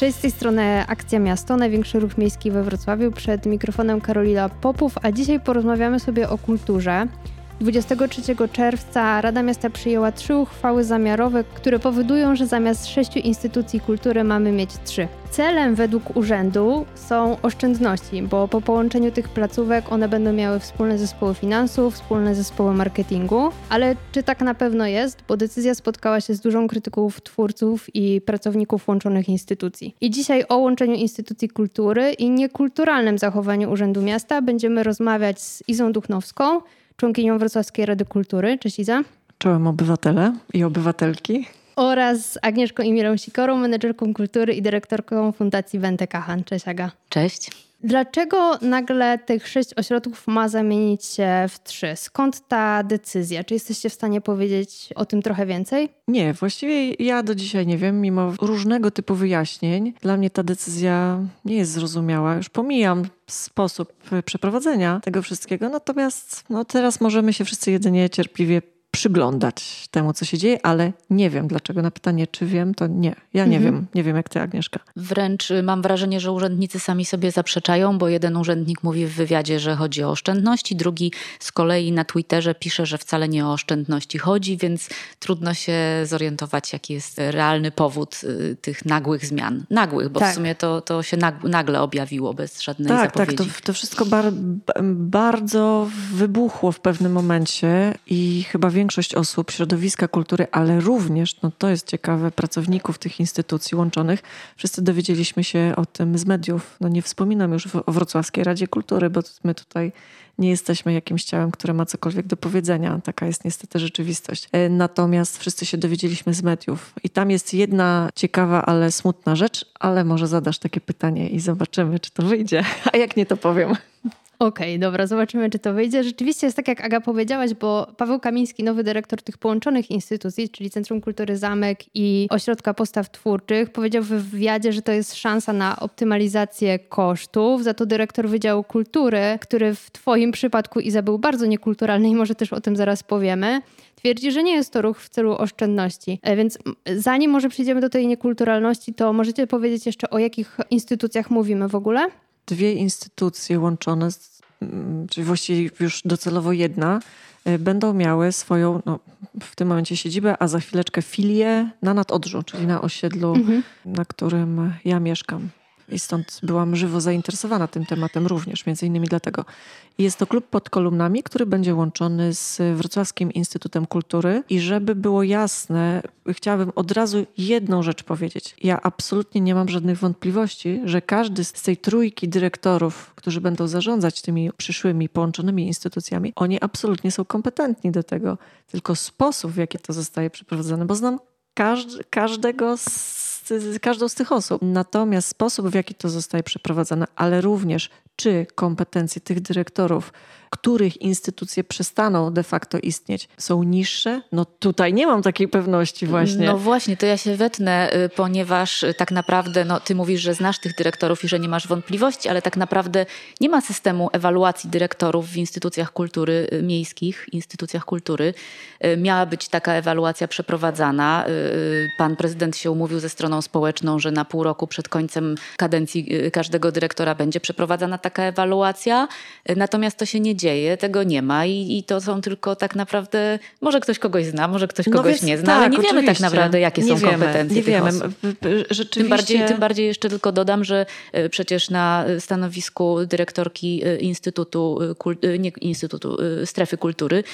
Cześć, z tej strony Akcja Miasto, największy ruch miejski we Wrocławiu. Przed mikrofonem Karolina Popów, a dzisiaj porozmawiamy sobie o kulturze. 23 czerwca Rada Miasta przyjęła trzy uchwały zamiarowe, które powodują, że zamiast sześciu instytucji kultury mamy mieć trzy. Celem według urzędu są oszczędności, bo po połączeniu tych placówek one będą miały wspólne zespoły finansów, wspólne zespoły marketingu. Ale czy tak na pewno jest? Bo decyzja spotkała się z dużą krytyką twórców i pracowników łączonych instytucji. I dzisiaj o łączeniu instytucji kultury i niekulturalnym zachowaniu Urzędu Miasta będziemy rozmawiać z Izą Duchnowską, członkinią Wrocławskiej Rady Kultury. Cześć Iza. Czołem obywatele i obywatelki. Oraz Agnieszką Emilą Sikorą, menedżerką kultury i dyrektorką Fundacji Wente Kahan. Cześć Aga. Cześć. Dlaczego nagle tych sześć ośrodków ma zamienić się w trzy? Skąd ta decyzja? Czy jesteście w stanie powiedzieć o tym trochę więcej? Nie, właściwie ja do dzisiaj nie wiem, mimo różnego typu wyjaśnień. Dla mnie ta decyzja nie jest zrozumiała. Już pomijam sposób przeprowadzenia tego wszystkiego, natomiast no, teraz możemy się wszyscy jedynie cierpliwie przyglądać temu, co się dzieje, ale nie wiem dlaczego. Na pytanie, czy wiem, to nie. Ja nie mhm. wiem. Nie wiem, jak ty, Agnieszka. Wręcz y, mam wrażenie, że urzędnicy sami sobie zaprzeczają, bo jeden urzędnik mówi w wywiadzie, że chodzi o oszczędności, drugi z kolei na Twitterze pisze, że wcale nie o oszczędności chodzi, więc trudno się zorientować, jaki jest realny powód y, tych nagłych zmian. Nagłych, bo tak. w sumie to, to się nagle objawiło bez żadnej tak, zapowiedzi. Tak, to, to wszystko bar bardzo wybuchło w pewnym momencie i chyba większość osób, środowiska kultury, ale również, no to jest ciekawe, pracowników tych instytucji łączonych, wszyscy dowiedzieliśmy się o tym z mediów. No nie wspominam już o Wrocławskiej Radzie Kultury, bo my tutaj nie jesteśmy jakimś ciałem, które ma cokolwiek do powiedzenia. Taka jest niestety rzeczywistość. E, natomiast wszyscy się dowiedzieliśmy z mediów. I tam jest jedna ciekawa, ale smutna rzecz, ale może zadasz takie pytanie i zobaczymy, czy to wyjdzie. A jak nie, to powiem. Okej, okay, dobra, zobaczymy, czy to wyjdzie. Rzeczywiście jest tak, jak Aga powiedziałaś, bo Paweł Kamiński, nowy dyrektor tych połączonych instytucji, czyli Centrum Kultury Zamek i Ośrodka Postaw Twórczych, powiedział w wywiadzie, że to jest szansa na optymalizację kosztów. Za to dyrektor Wydziału Kultury, który w Twoim przypadku, Iza, był bardzo niekulturalny i może też o tym zaraz powiemy, twierdzi, że nie jest to ruch w celu oszczędności. E, więc zanim może przejdziemy do tej niekulturalności, to możecie powiedzieć jeszcze o jakich instytucjach mówimy w ogóle? Dwie instytucje łączone, mm, czyli właściwie już docelowo jedna, y, będą miały swoją, no, w tym momencie siedzibę, a za chwileczkę filię na Nadodrzu, czyli na osiedlu, mhm. na którym ja mieszkam i stąd byłam żywo zainteresowana tym tematem również, między innymi dlatego. Jest to klub pod kolumnami, który będzie łączony z Wrocławskim Instytutem Kultury i żeby było jasne, chciałabym od razu jedną rzecz powiedzieć. Ja absolutnie nie mam żadnych wątpliwości, że każdy z tej trójki dyrektorów, którzy będą zarządzać tymi przyszłymi połączonymi instytucjami, oni absolutnie są kompetentni do tego. Tylko sposób, w jaki to zostaje przeprowadzone, bo znam każd każdego z z każdą z tych osób. Natomiast sposób, w jaki to zostaje przeprowadzone, ale również czy kompetencje tych dyrektorów których instytucje przestaną de facto istnieć, są niższe? No tutaj nie mam takiej pewności właśnie. No właśnie, to ja się wetnę, y, ponieważ y, tak naprawdę, no ty mówisz, że znasz tych dyrektorów i że nie masz wątpliwości, ale tak naprawdę nie ma systemu ewaluacji dyrektorów w instytucjach kultury y, miejskich, instytucjach kultury. Miała być taka ewaluacja przeprowadzana. Pan prezydent się umówił ze stroną społeczną, że na pół roku przed końcem kadencji każdego dyrektora będzie przeprowadzana taka ewaluacja. Natomiast to się nie dzieje, tego nie ma i, i to są tylko tak naprawdę, może ktoś kogoś zna, może ktoś no kogoś nie zna, tak, ale nie wiemy tak naprawdę, jakie nie są wiemy, kompetencje nie wiemy. Rzeczywiście... Tym bardziej, tym bardziej jeszcze tylko dodam, że e, przecież na stanowisku dyrektorki e, Instytutu, e, nie Instytutu, Strefy Kultury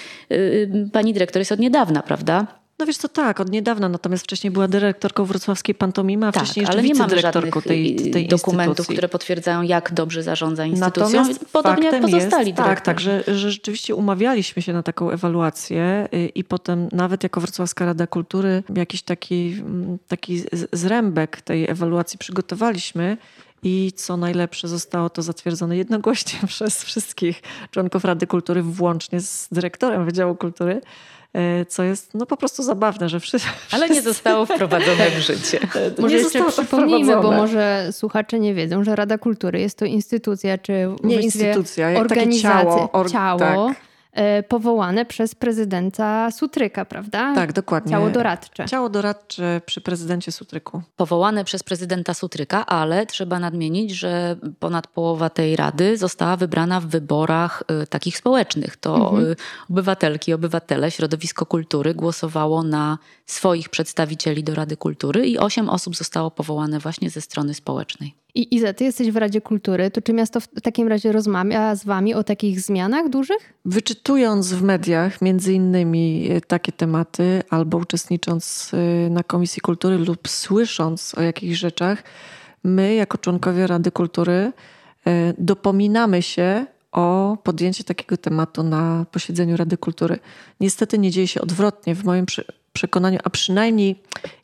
pani dyrektor jest od niedawna, prawda? No wiesz co, tak, od niedawna, natomiast wcześniej była dyrektorką wrocławskiej pantomimy, a tak, wcześniej jeszcze ale nie dyrektorką tej, tej dokumentów, które potwierdzają, jak dobrze zarządza instytucją. Natomiast Podobnie jak pozostali jest, Tak, tak, że, że rzeczywiście umawialiśmy się na taką ewaluację y, i potem nawet jako Wrocławska Rada Kultury jakiś taki, mm, taki zrębek tej ewaluacji przygotowaliśmy. I co najlepsze, zostało to zatwierdzone jednogłośnie przez wszystkich członków Rady Kultury, włącznie z dyrektorem Wydziału Kultury. E, co jest no po prostu zabawne, że wszyscy... Ale nie zostało wprowadzone w życie. może jeszcze przypomnijmy, bo może słuchacze nie wiedzą, że Rada Kultury jest to instytucja, czy nie instytucja, organizacja, ciało, or, ciało tak powołane przez prezydenta Sutryka, prawda? Tak, dokładnie. Ciało doradcze. Ciało doradcze przy prezydencie Sutryku. Powołane przez prezydenta Sutryka, ale trzeba nadmienić, że ponad połowa tej rady została wybrana w wyborach y, takich społecznych. To Mhm. y, obywatelki, obywatele, środowisko kultury głosowało na swoich przedstawicieli do Rady Kultury i osiem osób zostało powołane właśnie ze strony społecznej. I Iza, ty jesteś w Radzie Kultury, to czy miasto w takim razie rozmawia z wami o takich zmianach dużych? Wyczytując w mediach między innymi e, takie tematy, albo uczestnicząc e, na Komisji Kultury lub słysząc o jakichś rzeczach, my jako członkowie Rady Kultury e, dopominamy się o podjęcie takiego tematu na posiedzeniu Rady Kultury. Niestety nie dzieje się odwrotnie w moim prze- przekonaniu, a przynajmniej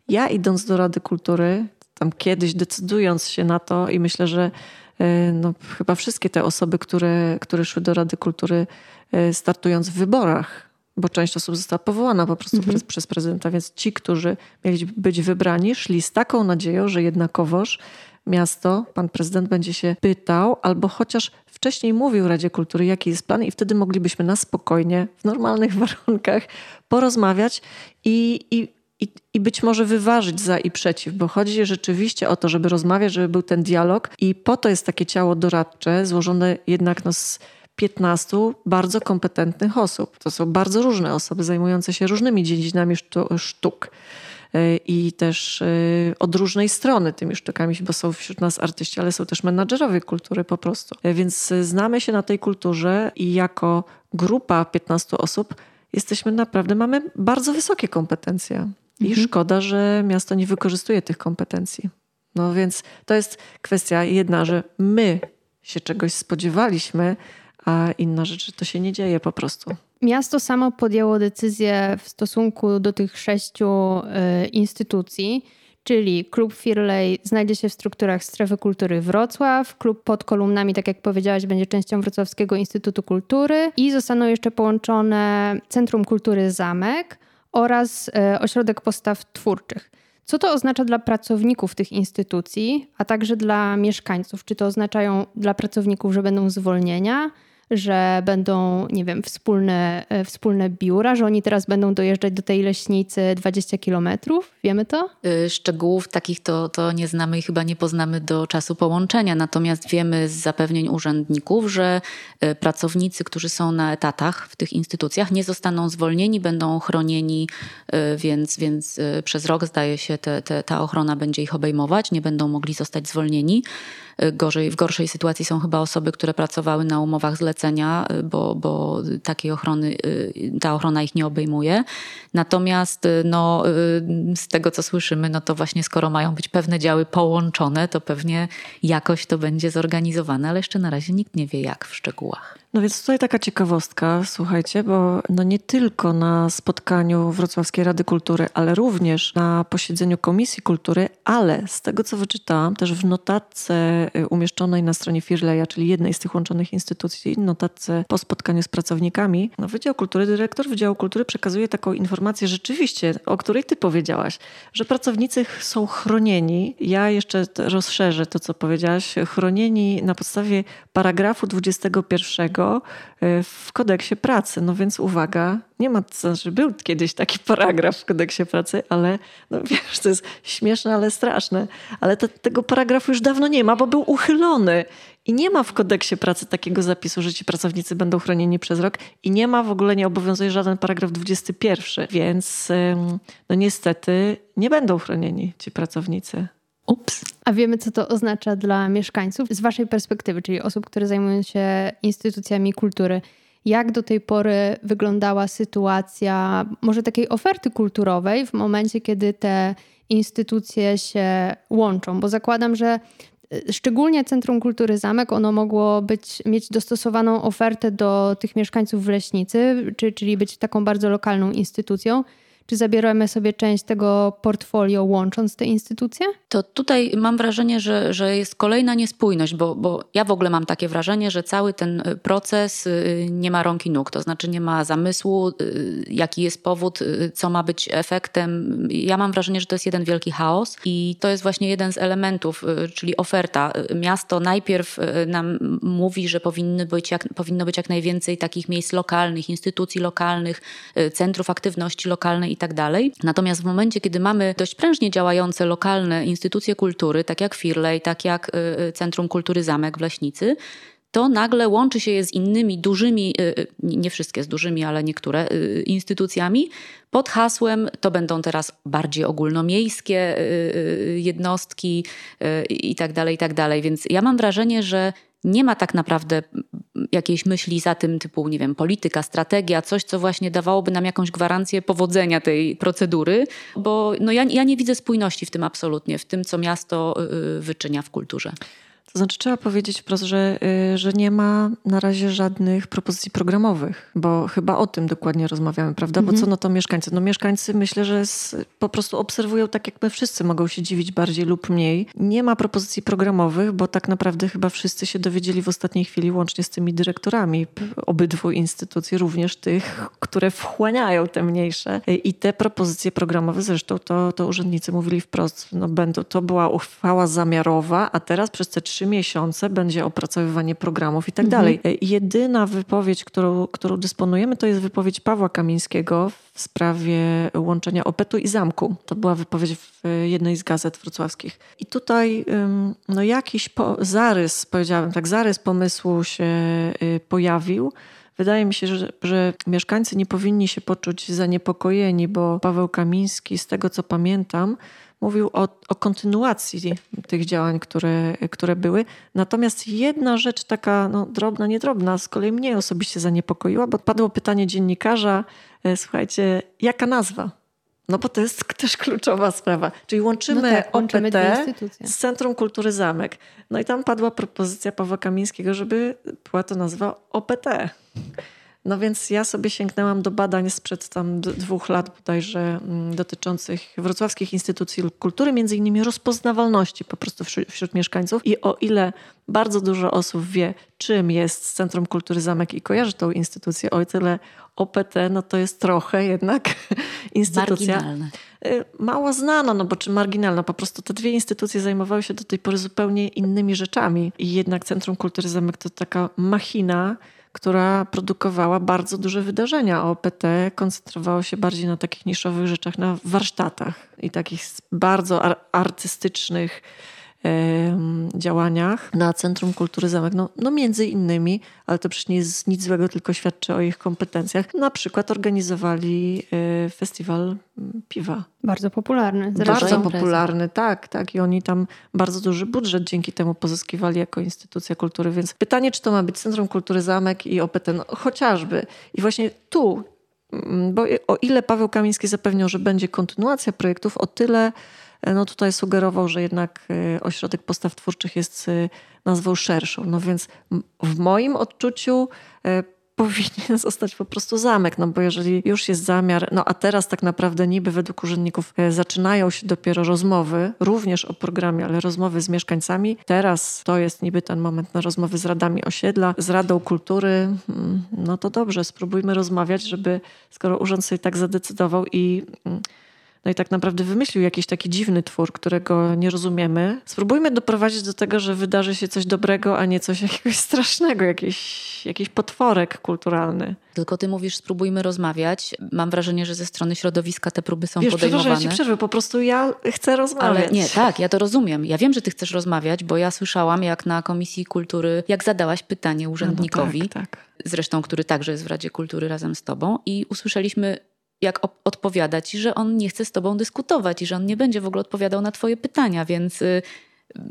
ja idąc do Rady Kultury, tam kiedyś decydując się na to i myślę, że e, no, chyba wszystkie te osoby, które, które szły do Rady Kultury e, startując w wyborach, bo część osób została powołana po prostu przez, przez prezydenta, więc ci, którzy mieli być wybrani, szli z taką nadzieją, że jednakowoż miasto, pan prezydent będzie się pytał, albo chociaż wcześniej mówił Radzie Kultury, jaki jest plan, i wtedy moglibyśmy na spokojnie, w normalnych warunkach porozmawiać i, i, i, i być może wyważyć za i przeciw, bo chodzi rzeczywiście o to, żeby rozmawiać, żeby był ten dialog, i po to jest takie ciało doradcze, złożone jednak no, z 15 bardzo kompetentnych osób. To są bardzo różne osoby zajmujące się różnymi dziedzinami sztu- sztuk y, i też y, od różnej strony tymi sztukami, bo są wśród nas artyści, ale są też menadżerowie kultury po prostu. Y, Więc znamy się na tej kulturze i jako grupa 15 osób jesteśmy naprawdę, mamy bardzo wysokie kompetencje. I szkoda, że miasto nie wykorzystuje tych kompetencji. No więc to jest kwestia jedna, że my się czegoś spodziewaliśmy, a inna rzecz, że to się nie dzieje po prostu. Miasto samo podjęło decyzję w stosunku do tych sześciu y, instytucji, czyli Klub Firlej znajdzie się w strukturach Strefy Kultury Wrocław, klub pod kolumnami, tak jak powiedziałaś, będzie częścią Wrocławskiego Instytutu Kultury i zostaną jeszcze połączone Centrum Kultury Zamek oraz y, Ośrodek Postaw Twórczych. Co to oznacza dla pracowników tych instytucji, a także dla mieszkańców? Czy to oznaczają dla pracowników, że będą zwolnienia, że będą, nie wiem, wspólne, e, wspólne biura, że oni teraz będą dojeżdżać do tej leśnicy 20 kilometrów? Wiemy to? Y, Szczegółów takich to, to nie znamy i chyba nie poznamy do czasu połączenia. Natomiast wiemy z zapewnień urzędników, że y, pracownicy, którzy są na etatach w tych instytucjach, nie zostaną zwolnieni, będą chronieni, więc, więc przez rok zdaje się te, te, ta ochrona będzie ich obejmować, nie będą mogli zostać zwolnieni. Y, Gorzej, w gorszej sytuacji są chyba osoby, które pracowały na umowach zlecenia, y, bo, bo takiej ochrony, y, ta ochrona ich nie obejmuje. Natomiast no, z tego, co słyszymy, no to właśnie skoro mają być pewne działy połączone, to pewnie jakoś to będzie zorganizowane, ale jeszcze na razie nikt nie wie jak w szczegółach. No więc tutaj taka ciekawostka, słuchajcie, bo no nie tylko na spotkaniu Wrocławskiej Rady Kultury, ale również na posiedzeniu Komisji Kultury, ale z tego co wyczytałam, też w notatce y, umieszczonej na stronie Firleja, czyli jednej z tych łączonych instytucji, notatce po spotkaniu z pracownikami, no Wydział Kultury, dyrektor Wydziału Kultury przekazuje taką informację rzeczywiście, o której ty powiedziałaś, że pracownicy są chronieni. Ja jeszcze rozszerzę to, co powiedziałaś. Chronieni na podstawie paragrafu 21 y, w kodeksie pracy. No więc uwaga, nie ma, to znaczy był kiedyś taki paragraf w kodeksie pracy, ale no wiesz, to jest śmieszne, ale straszne. Ale te, tego paragrafu już dawno nie ma, bo był uchylony. I nie ma w kodeksie pracy takiego zapisu, że ci pracownicy będą chronieni przez rok i nie ma w ogóle, nie obowiązuje żaden paragraf 21, więc no niestety nie będą chronieni ci pracownicy. A wiemy, co to oznacza dla mieszkańców z Waszej perspektywy, czyli osób, które zajmują się instytucjami kultury. Jak do tej pory wyglądała sytuacja może takiej oferty kulturowej w momencie, kiedy te instytucje się łączą? Bo zakładam, że y, szczególnie Centrum Kultury Zamek, ono mogło być, mieć dostosowaną ofertę do tych mieszkańców w Leśnicy, czy, czyli być taką bardzo lokalną instytucją. Czy zabieramy sobie część tego portfolio łącząc te instytucje? To tutaj mam wrażenie, że, że jest kolejna niespójność, bo, bo ja w ogóle mam takie wrażenie, że cały ten y, proces y, nie ma rąk i nóg, to znaczy nie ma zamysłu, y, jaki jest powód, co ma być efektem. Ja mam wrażenie, że to jest jeden wielki chaos i to jest właśnie jeden z elementów, czyli oferta. Miasto najpierw nam mówi, że powinny być jak, powinno być jak najwięcej takich miejsc lokalnych, instytucji lokalnych, centrów aktywności lokalnej i tak dalej. Natomiast w momencie, kiedy mamy dość prężnie działające lokalne instytucje kultury, tak jak Firlej, tak jak y, y, Centrum Kultury Zamek w Leśnicy, to nagle łączy się je z innymi dużymi, y, nie wszystkie z dużymi, ale niektóre instytucjami, pod hasłem to będą teraz bardziej ogólnomiejskie jednostki i tak dalej, i tak dalej. Więc ja mam wrażenie, że nie ma tak naprawdę jakiejś myśli za tym typu, nie wiem, polityka, strategia, coś, co właśnie dawałoby nam jakąś gwarancję powodzenia tej procedury, bo no ja, ja nie widzę spójności w tym absolutnie, w tym, co miasto y, y, wyczynia w kulturze. To znaczy trzeba powiedzieć wprost, że, y, że nie ma na razie żadnych propozycji programowych, bo chyba o tym dokładnie rozmawiamy, prawda? Mhm. Bo co no to mieszkańcy? No mieszkańcy myślę, że po prostu obserwują tak jak my wszyscy, mogą się dziwić bardziej lub mniej. Nie ma propozycji programowych, bo tak naprawdę chyba wszyscy się dowiedzieli w ostatniej chwili, łącznie z tymi dyrektorami obydwu instytucji, również tych, które wchłaniają te mniejsze. I te propozycje programowe, zresztą to, to urzędnicy mówili wprost, no będą, to była uchwała zamiarowa, a teraz przez te trzy trzy miesiące będzie opracowywanie programów i tak mhm. dalej. Jedyna wypowiedź, którą, którą dysponujemy, to jest wypowiedź Pawła Kamińskiego w sprawie łączenia Opetu i Zamku. To była wypowiedź w jednej z gazet wrocławskich. I tutaj no, jakiś po, zarys, powiedziałabym tak, zarys pomysłu się y, pojawił. Wydaje mi się, że, że, mieszkańcy nie powinni się poczuć zaniepokojeni, bo Paweł Kamiński, z tego co pamiętam, mówił o, o kontynuacji tych działań, które, które były. Natomiast jedna rzecz taka no, drobna, niedrobna, z kolei mnie osobiście zaniepokoiła, bo padło pytanie dziennikarza, e, słuchajcie, jaka nazwa? No bo to jest też kluczowa sprawa. Czyli łączymy, no tak, łączymy OPT z Centrum Kultury Zamek. No i tam padła propozycja Pawła Kamińskiego, żeby była to nazwa OPT. No więc ja sobie sięgnęłam do badań sprzed tam dwóch lat bodajże mm, dotyczących wrocławskich instytucji kultury, między innymi rozpoznawalności po prostu wśród, mieszkańców i o ile bardzo dużo osób wie, czym jest Centrum Kultury Zamek i kojarzy tą instytucję, o tyle OPT, no to jest trochę jednak instytucja. Marginalna. Y, mało znana, no bo czy marginalna, po prostu te dwie instytucje zajmowały się do tej pory zupełnie innymi rzeczami i jednak Centrum Kultury Zamek to taka machina, która produkowała bardzo duże wydarzenia. OPT koncentrowało się bardziej na takich niszowych rzeczach, na warsztatach i takich bardzo artystycznych działaniach na Centrum Kultury Zamek. No, no między innymi, ale to przecież nie jest nic złego, tylko świadczy o ich kompetencjach. Na przykład organizowali e, festiwal piwa. Bardzo popularny. Bardzo popularny, tak, tak. I oni tam bardzo duży budżet dzięki temu pozyskiwali jako instytucja kultury. Więc pytanie, czy to ma być Centrum Kultury Zamek i OPT? No, chociażby. I właśnie tu, bo o ile Paweł Kamiński zapewniał, że będzie kontynuacja projektów, o tyle no tutaj sugerował, że jednak y, ośrodek postaw twórczych jest y, nazwą szerszą. No więc w moim odczuciu y, powinien zostać po prostu zamek, no bo jeżeli już jest zamiar, no a teraz tak naprawdę niby według urzędników zaczynają się dopiero rozmowy, również o programie, ale rozmowy z mieszkańcami. Teraz to jest niby ten moment na rozmowy z radami osiedla, z Radą Kultury. Mm, no to dobrze, spróbujmy rozmawiać, żeby skoro urząd sobie tak zadecydował i mm, no i tak naprawdę wymyślił jakiś taki dziwny twór, którego nie rozumiemy. Spróbujmy doprowadzić do tego, że wydarzy się coś dobrego, a nie coś jakiegoś strasznego, jakiś, jakiś potworek kulturalny. Tylko ty mówisz, spróbujmy rozmawiać. Mam wrażenie, że ze strony środowiska te próby są Wiesz, podejmowane. Wiesz, ja ci przerwę, po prostu ja chcę rozmawiać. Ale nie, tak, ja to rozumiem. Ja wiem, że ty chcesz rozmawiać, bo ja słyszałam, jak na Komisji Kultury, jak zadałaś pytanie urzędnikowi, no tak, tak. zresztą, który także jest w Radzie Kultury razem z tobą i usłyszeliśmy jak odpowiada ci, że on nie chce z tobą dyskutować i że on nie będzie w ogóle odpowiadał na twoje pytania, więc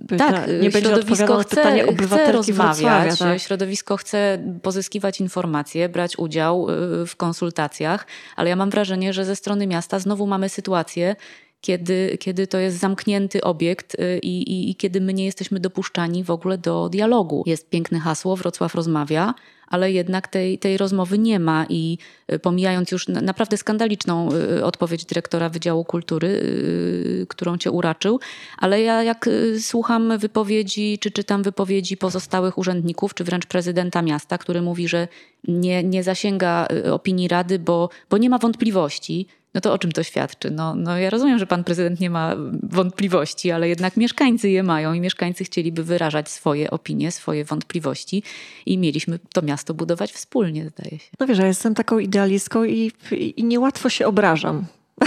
Pyta, tak, nie środowisko chce, chce rozmawiać, tak? środowisko chce pozyskiwać informacje, brać udział y, w konsultacjach, ale ja mam wrażenie, że ze strony miasta znowu mamy sytuację, kiedy, kiedy to jest zamknięty obiekt y, i, i, i kiedy my nie jesteśmy dopuszczani w ogóle do dialogu. Jest piękne hasło, Wrocław rozmawia, ale jednak tej, tej rozmowy nie ma i y, pomijając już naprawdę skandaliczną y, odpowiedź dyrektora Wydziału Kultury, y, którą cię uraczył, ale ja jak słucham wypowiedzi, czy czytam wypowiedzi pozostałych urzędników, czy wręcz prezydenta miasta, który mówi, że nie, nie zasięga opinii Rady, bo, bo nie ma wątpliwości, no to o czym to świadczy? No, no ja rozumiem, że pan prezydent nie ma wątpliwości, ale jednak mieszkańcy je mają i mieszkańcy chcieliby wyrażać swoje opinie, swoje wątpliwości i mieliśmy to miasto budować wspólnie, zdaje się. No wiesz, ja jestem taką idealistką i, i, niełatwo się obrażam.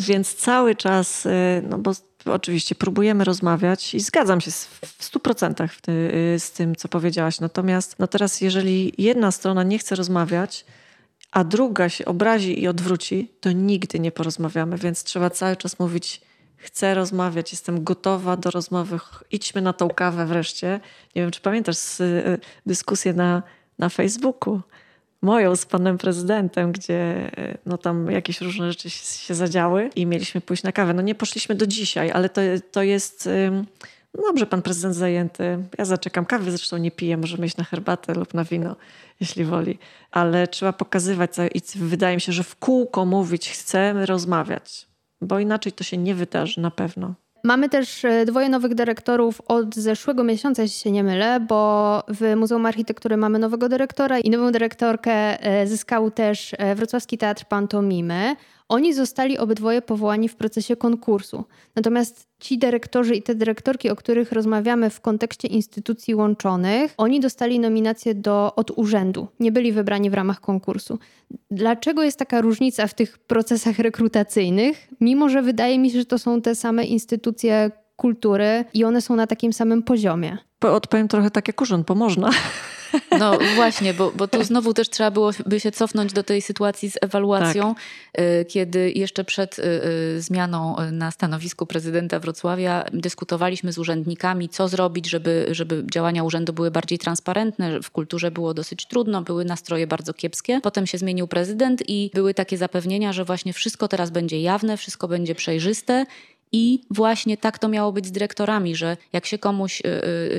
Więc cały czas, y, no bo oczywiście próbujemy rozmawiać i zgadzam się w stu procentach z tym, co powiedziałaś. Natomiast no teraz, jeżeli jedna strona nie chce rozmawiać, a druga się obrazi i odwróci, to nigdy nie porozmawiamy, więc trzeba cały czas mówić: Chcę rozmawiać, jestem gotowa do rozmowy, idźmy na tą kawę wreszcie. Nie wiem, czy pamiętasz y, dyskusję na, na Facebooku moją z panem prezydentem, gdzie y, no tam jakieś różne rzeczy się zadziały i mieliśmy pójść na kawę. No nie poszliśmy do dzisiaj, ale to, to jest dobrze, pan prezydent zajęty. Ja zaczekam. Kawy zresztą nie piję, możemy iść na herbatę lub na wino, jeśli woli. Ale trzeba pokazywać i wydaje mi się, że w kółko mówić chcemy rozmawiać, bo inaczej to się nie wydarzy na pewno. Mamy też e, dwoje nowych dyrektorów od zeszłego miesiąca, jeśli się nie mylę, bo w Muzeum Architektury mamy nowego dyrektora i nową dyrektorkę e, zyskał też e, Wrocławski Teatr Pantomimy. Oni zostali obydwoje powołani w procesie konkursu. Natomiast ci dyrektorzy i te dyrektorki, o których rozmawiamy w kontekście instytucji łączonych, oni dostali nominację do, od urzędu, nie byli wybrani w ramach konkursu. Dlaczego jest taka różnica w tych procesach rekrutacyjnych, mimo że wydaje mi się, że to są te same instytucje kultury i one są na takim samym poziomie? Odpowiem trochę tak jak urząd, bo można. No właśnie, bo, bo tu znowu też trzeba byłoby się cofnąć do tej sytuacji z ewaluacją, tak. Y, kiedy jeszcze przed y, y, zmianą na stanowisku prezydenta Wrocławia dyskutowaliśmy z urzędnikami, co zrobić, żeby, żeby działania urzędu były bardziej transparentne. W kulturze było dosyć trudno, były nastroje bardzo kiepskie. Potem się zmienił prezydent i były takie zapewnienia, że właśnie wszystko teraz będzie jawne, wszystko będzie przejrzyste i właśnie tak to miało być z dyrektorami, że jak się komuś,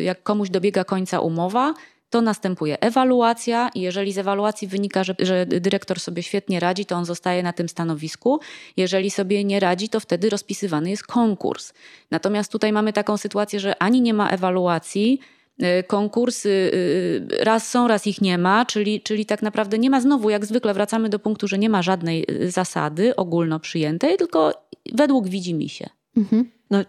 jak komuś dobiega końca umowa, to następuje ewaluacja i jeżeli z ewaluacji wynika, że, że, dyrektor sobie świetnie radzi, to on zostaje na tym stanowisku. Jeżeli sobie nie radzi, to wtedy rozpisywany jest konkurs. Natomiast tutaj mamy taką sytuację, że ani nie ma ewaluacji, y, konkursy y, raz są, raz ich nie ma, czyli, czyli tak naprawdę nie ma znowu, jak zwykle wracamy do punktu, że nie ma żadnej y, zasady ogólno przyjętej, tylko według widzi mi się. Mhm. No,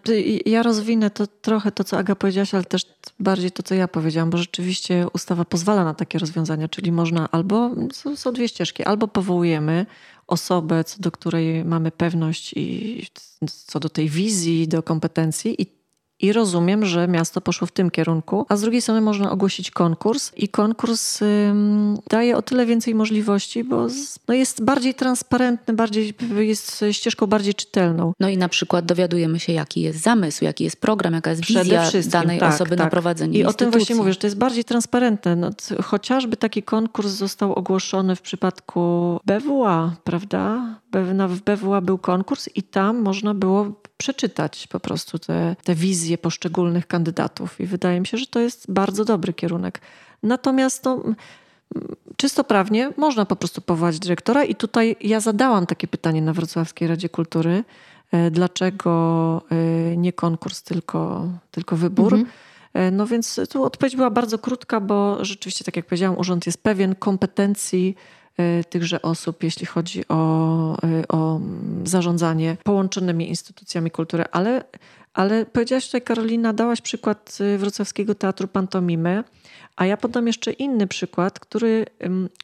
ja rozwinę to trochę to, co Aga powiedziałaś, ale też bardziej to, co ja powiedziałam, bo rzeczywiście ustawa pozwala na takie rozwiązania, czyli można albo, są, są dwie ścieżki, albo powołujemy osobę, co do której mamy pewność i co do tej wizji, do kompetencji i i rozumiem, że miasto poszło w tym kierunku, a z drugiej strony można ogłosić konkurs i konkurs ym, daje o tyle więcej możliwości, bo z, no jest bardziej transparentny, bardziej, jest ścieżką bardziej czytelną. No i na przykład dowiadujemy się, jaki jest zamysł, jaki jest program, jaka jest wizja danej tak, osoby tak. na prowadzenie I instytucji. o tym właśnie mówię, że to jest bardziej transparentne. No, chociażby taki konkurs został ogłoszony w przypadku BWA, prawda? W BWA był konkurs i tam można było przeczytać po prostu te, te wizje poszczególnych kandydatów. I wydaje mi się, że to jest bardzo dobry kierunek. Natomiast no, czysto prawnie można po prostu powołać dyrektora i tutaj ja zadałam takie pytanie na Wrocławskiej Radzie Kultury. E, dlaczego e, nie konkurs, tylko, tylko wybór? Mhm. E, no więc tu odpowiedź była bardzo krótka, bo rzeczywiście, tak jak powiedziałam, urząd jest pewien kompetencji tychże osób, jeśli chodzi o, o zarządzanie połączonymi instytucjami kultury. Ale, ale powiedziałaś tutaj, Karolina, dałaś przykład y, Wrocławskiego Teatru Pantomimy, a ja podam jeszcze inny przykład, który,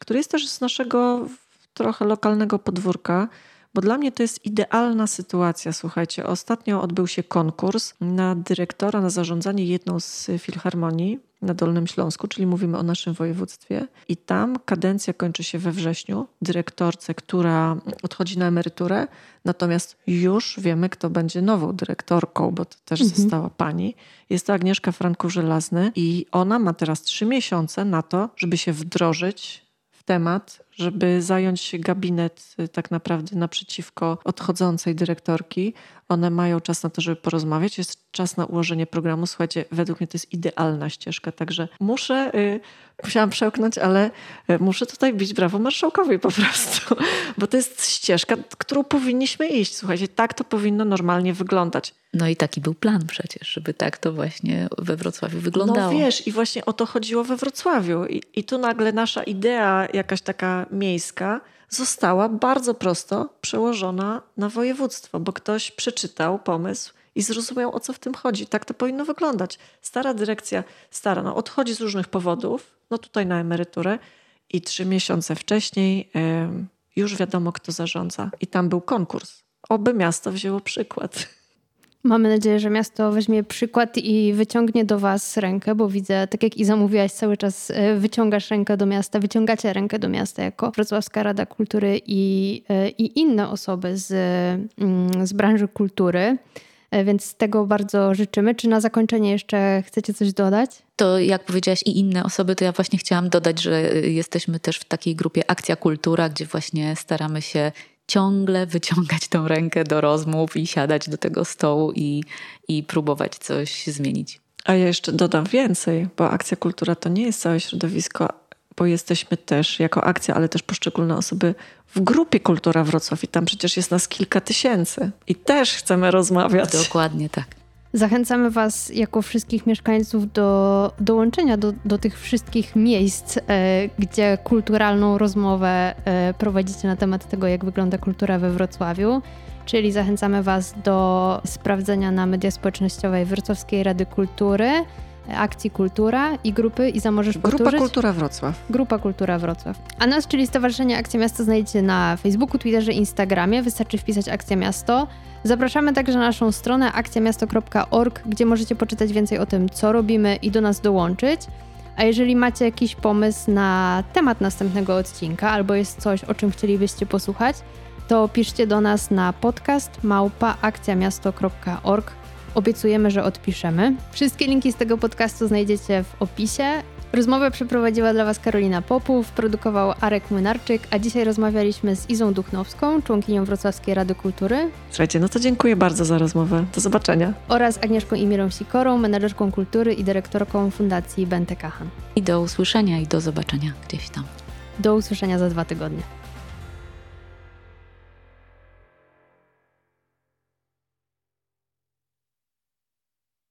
który jest też z naszego trochę lokalnego podwórka. Bo dla mnie to jest idealna sytuacja. Słuchajcie, ostatnio odbył się konkurs na dyrektora, na zarządzanie jedną z filharmonii na Dolnym Śląsku, czyli mówimy o naszym województwie. I tam kadencja kończy się we wrześniu. Dyrektorce, która odchodzi na emeryturę, natomiast już wiemy, kto będzie nową dyrektorką, bo to też mhm. została pani. Jest to Agnieszka Franków-Żelazny i ona ma teraz trzy miesiące na to, żeby się wdrożyć w temat, żeby zająć gabinet y, tak naprawdę naprzeciwko odchodzącej dyrektorki. One mają czas na to, żeby porozmawiać, jest czas na ułożenie programu. Słuchajcie, według mnie to jest idealna ścieżka, także muszę, y, musiałam przełknąć, ale y, muszę tutaj bić brawo marszałkowi po prostu, bo to jest ścieżka, którą powinniśmy iść. Słuchajcie, tak to powinno normalnie wyglądać. No i taki był plan przecież, żeby tak to właśnie we Wrocławiu wyglądało. No wiesz, i właśnie o to chodziło we Wrocławiu. I, i tu nagle nasza idea, jakaś taka miejska, została bardzo prosto przełożona na województwo, bo ktoś przeczytał pomysł i zrozumiał, o co w tym chodzi. Tak to powinno wyglądać. Stara dyrekcja, stara, no, odchodzi z różnych powodów, no tutaj na emeryturę i trzy miesiące wcześniej już wiadomo, kto zarządza. I tam był konkurs. Oby miasto wzięło przykład. Mamy nadzieję, że miasto weźmie przykład i wyciągnie do Was rękę, bo widzę, tak jak i zamówiłaś, cały czas e, wyciągasz rękę do miasta, wyciągacie rękę do miasta jako Wrocławska Rada Kultury i, e, i inne osoby z, mm, z branży kultury. E, więc tego bardzo życzymy. Czy na zakończenie jeszcze chcecie coś dodać? To jak powiedziałaś i inne osoby, to ja właśnie chciałam dodać, że jesteśmy też w takiej grupie Akcja Kultura, gdzie właśnie staramy się ciągle wyciągać tą rękę do rozmów i siadać do tego stołu i, i próbować coś zmienić. A ja jeszcze dodam więcej, bo Akcja Kultura to nie jest całe środowisko, bo jesteśmy też jako akcja, ale też poszczególne osoby w grupie Kultura Wrocław i tam przecież jest nas kilka tysięcy i też chcemy rozmawiać. Dokładnie tak. Zachęcamy Was, jako wszystkich mieszkańców, do dołączenia do, do tych wszystkich miejsc, e, gdzie kulturalną rozmowę e, prowadzicie na temat tego, jak wygląda kultura we Wrocławiu. Czyli zachęcamy Was do sprawdzenia na media społecznościowej Wrocławskiej Rady Kultury, akcji Kultura i grupy i Zamożesz Grupa Powtórzyć. Kultura Wrocław. Grupa Kultura Wrocław. A nas, czyli Stowarzyszenie Akcja Miasto znajdziecie na Facebooku, Twitterze, Instagramie. Wystarczy wpisać Akcja Miasto. Zapraszamy także na naszą stronę akcjamiasto.org, gdzie możecie poczytać więcej o tym, co robimy i do nas dołączyć. A jeżeli macie jakiś pomysł na temat następnego odcinka albo jest coś, o czym chcielibyście posłuchać, to piszcie do nas na podcast małpaakcjamiasto.org. Obiecujemy, że odpiszemy. Wszystkie linki z tego podcastu znajdziecie w opisie. Rozmowę przeprowadziła dla Was Karolina Popów, produkował Arek Młynarczyk, a dzisiaj rozmawialiśmy z Izą Duchnowską, członkinią Wrocławskiej Rady Kultury. Słuchajcie, no to dziękuję bardzo za rozmowę. Do zobaczenia. Oraz Agnieszką Imirą Sikorą, menedżerką kultury i dyrektorką Fundacji Bente Kahan. I do usłyszenia i do zobaczenia gdzieś tam. Do usłyszenia za dwa tygodnie.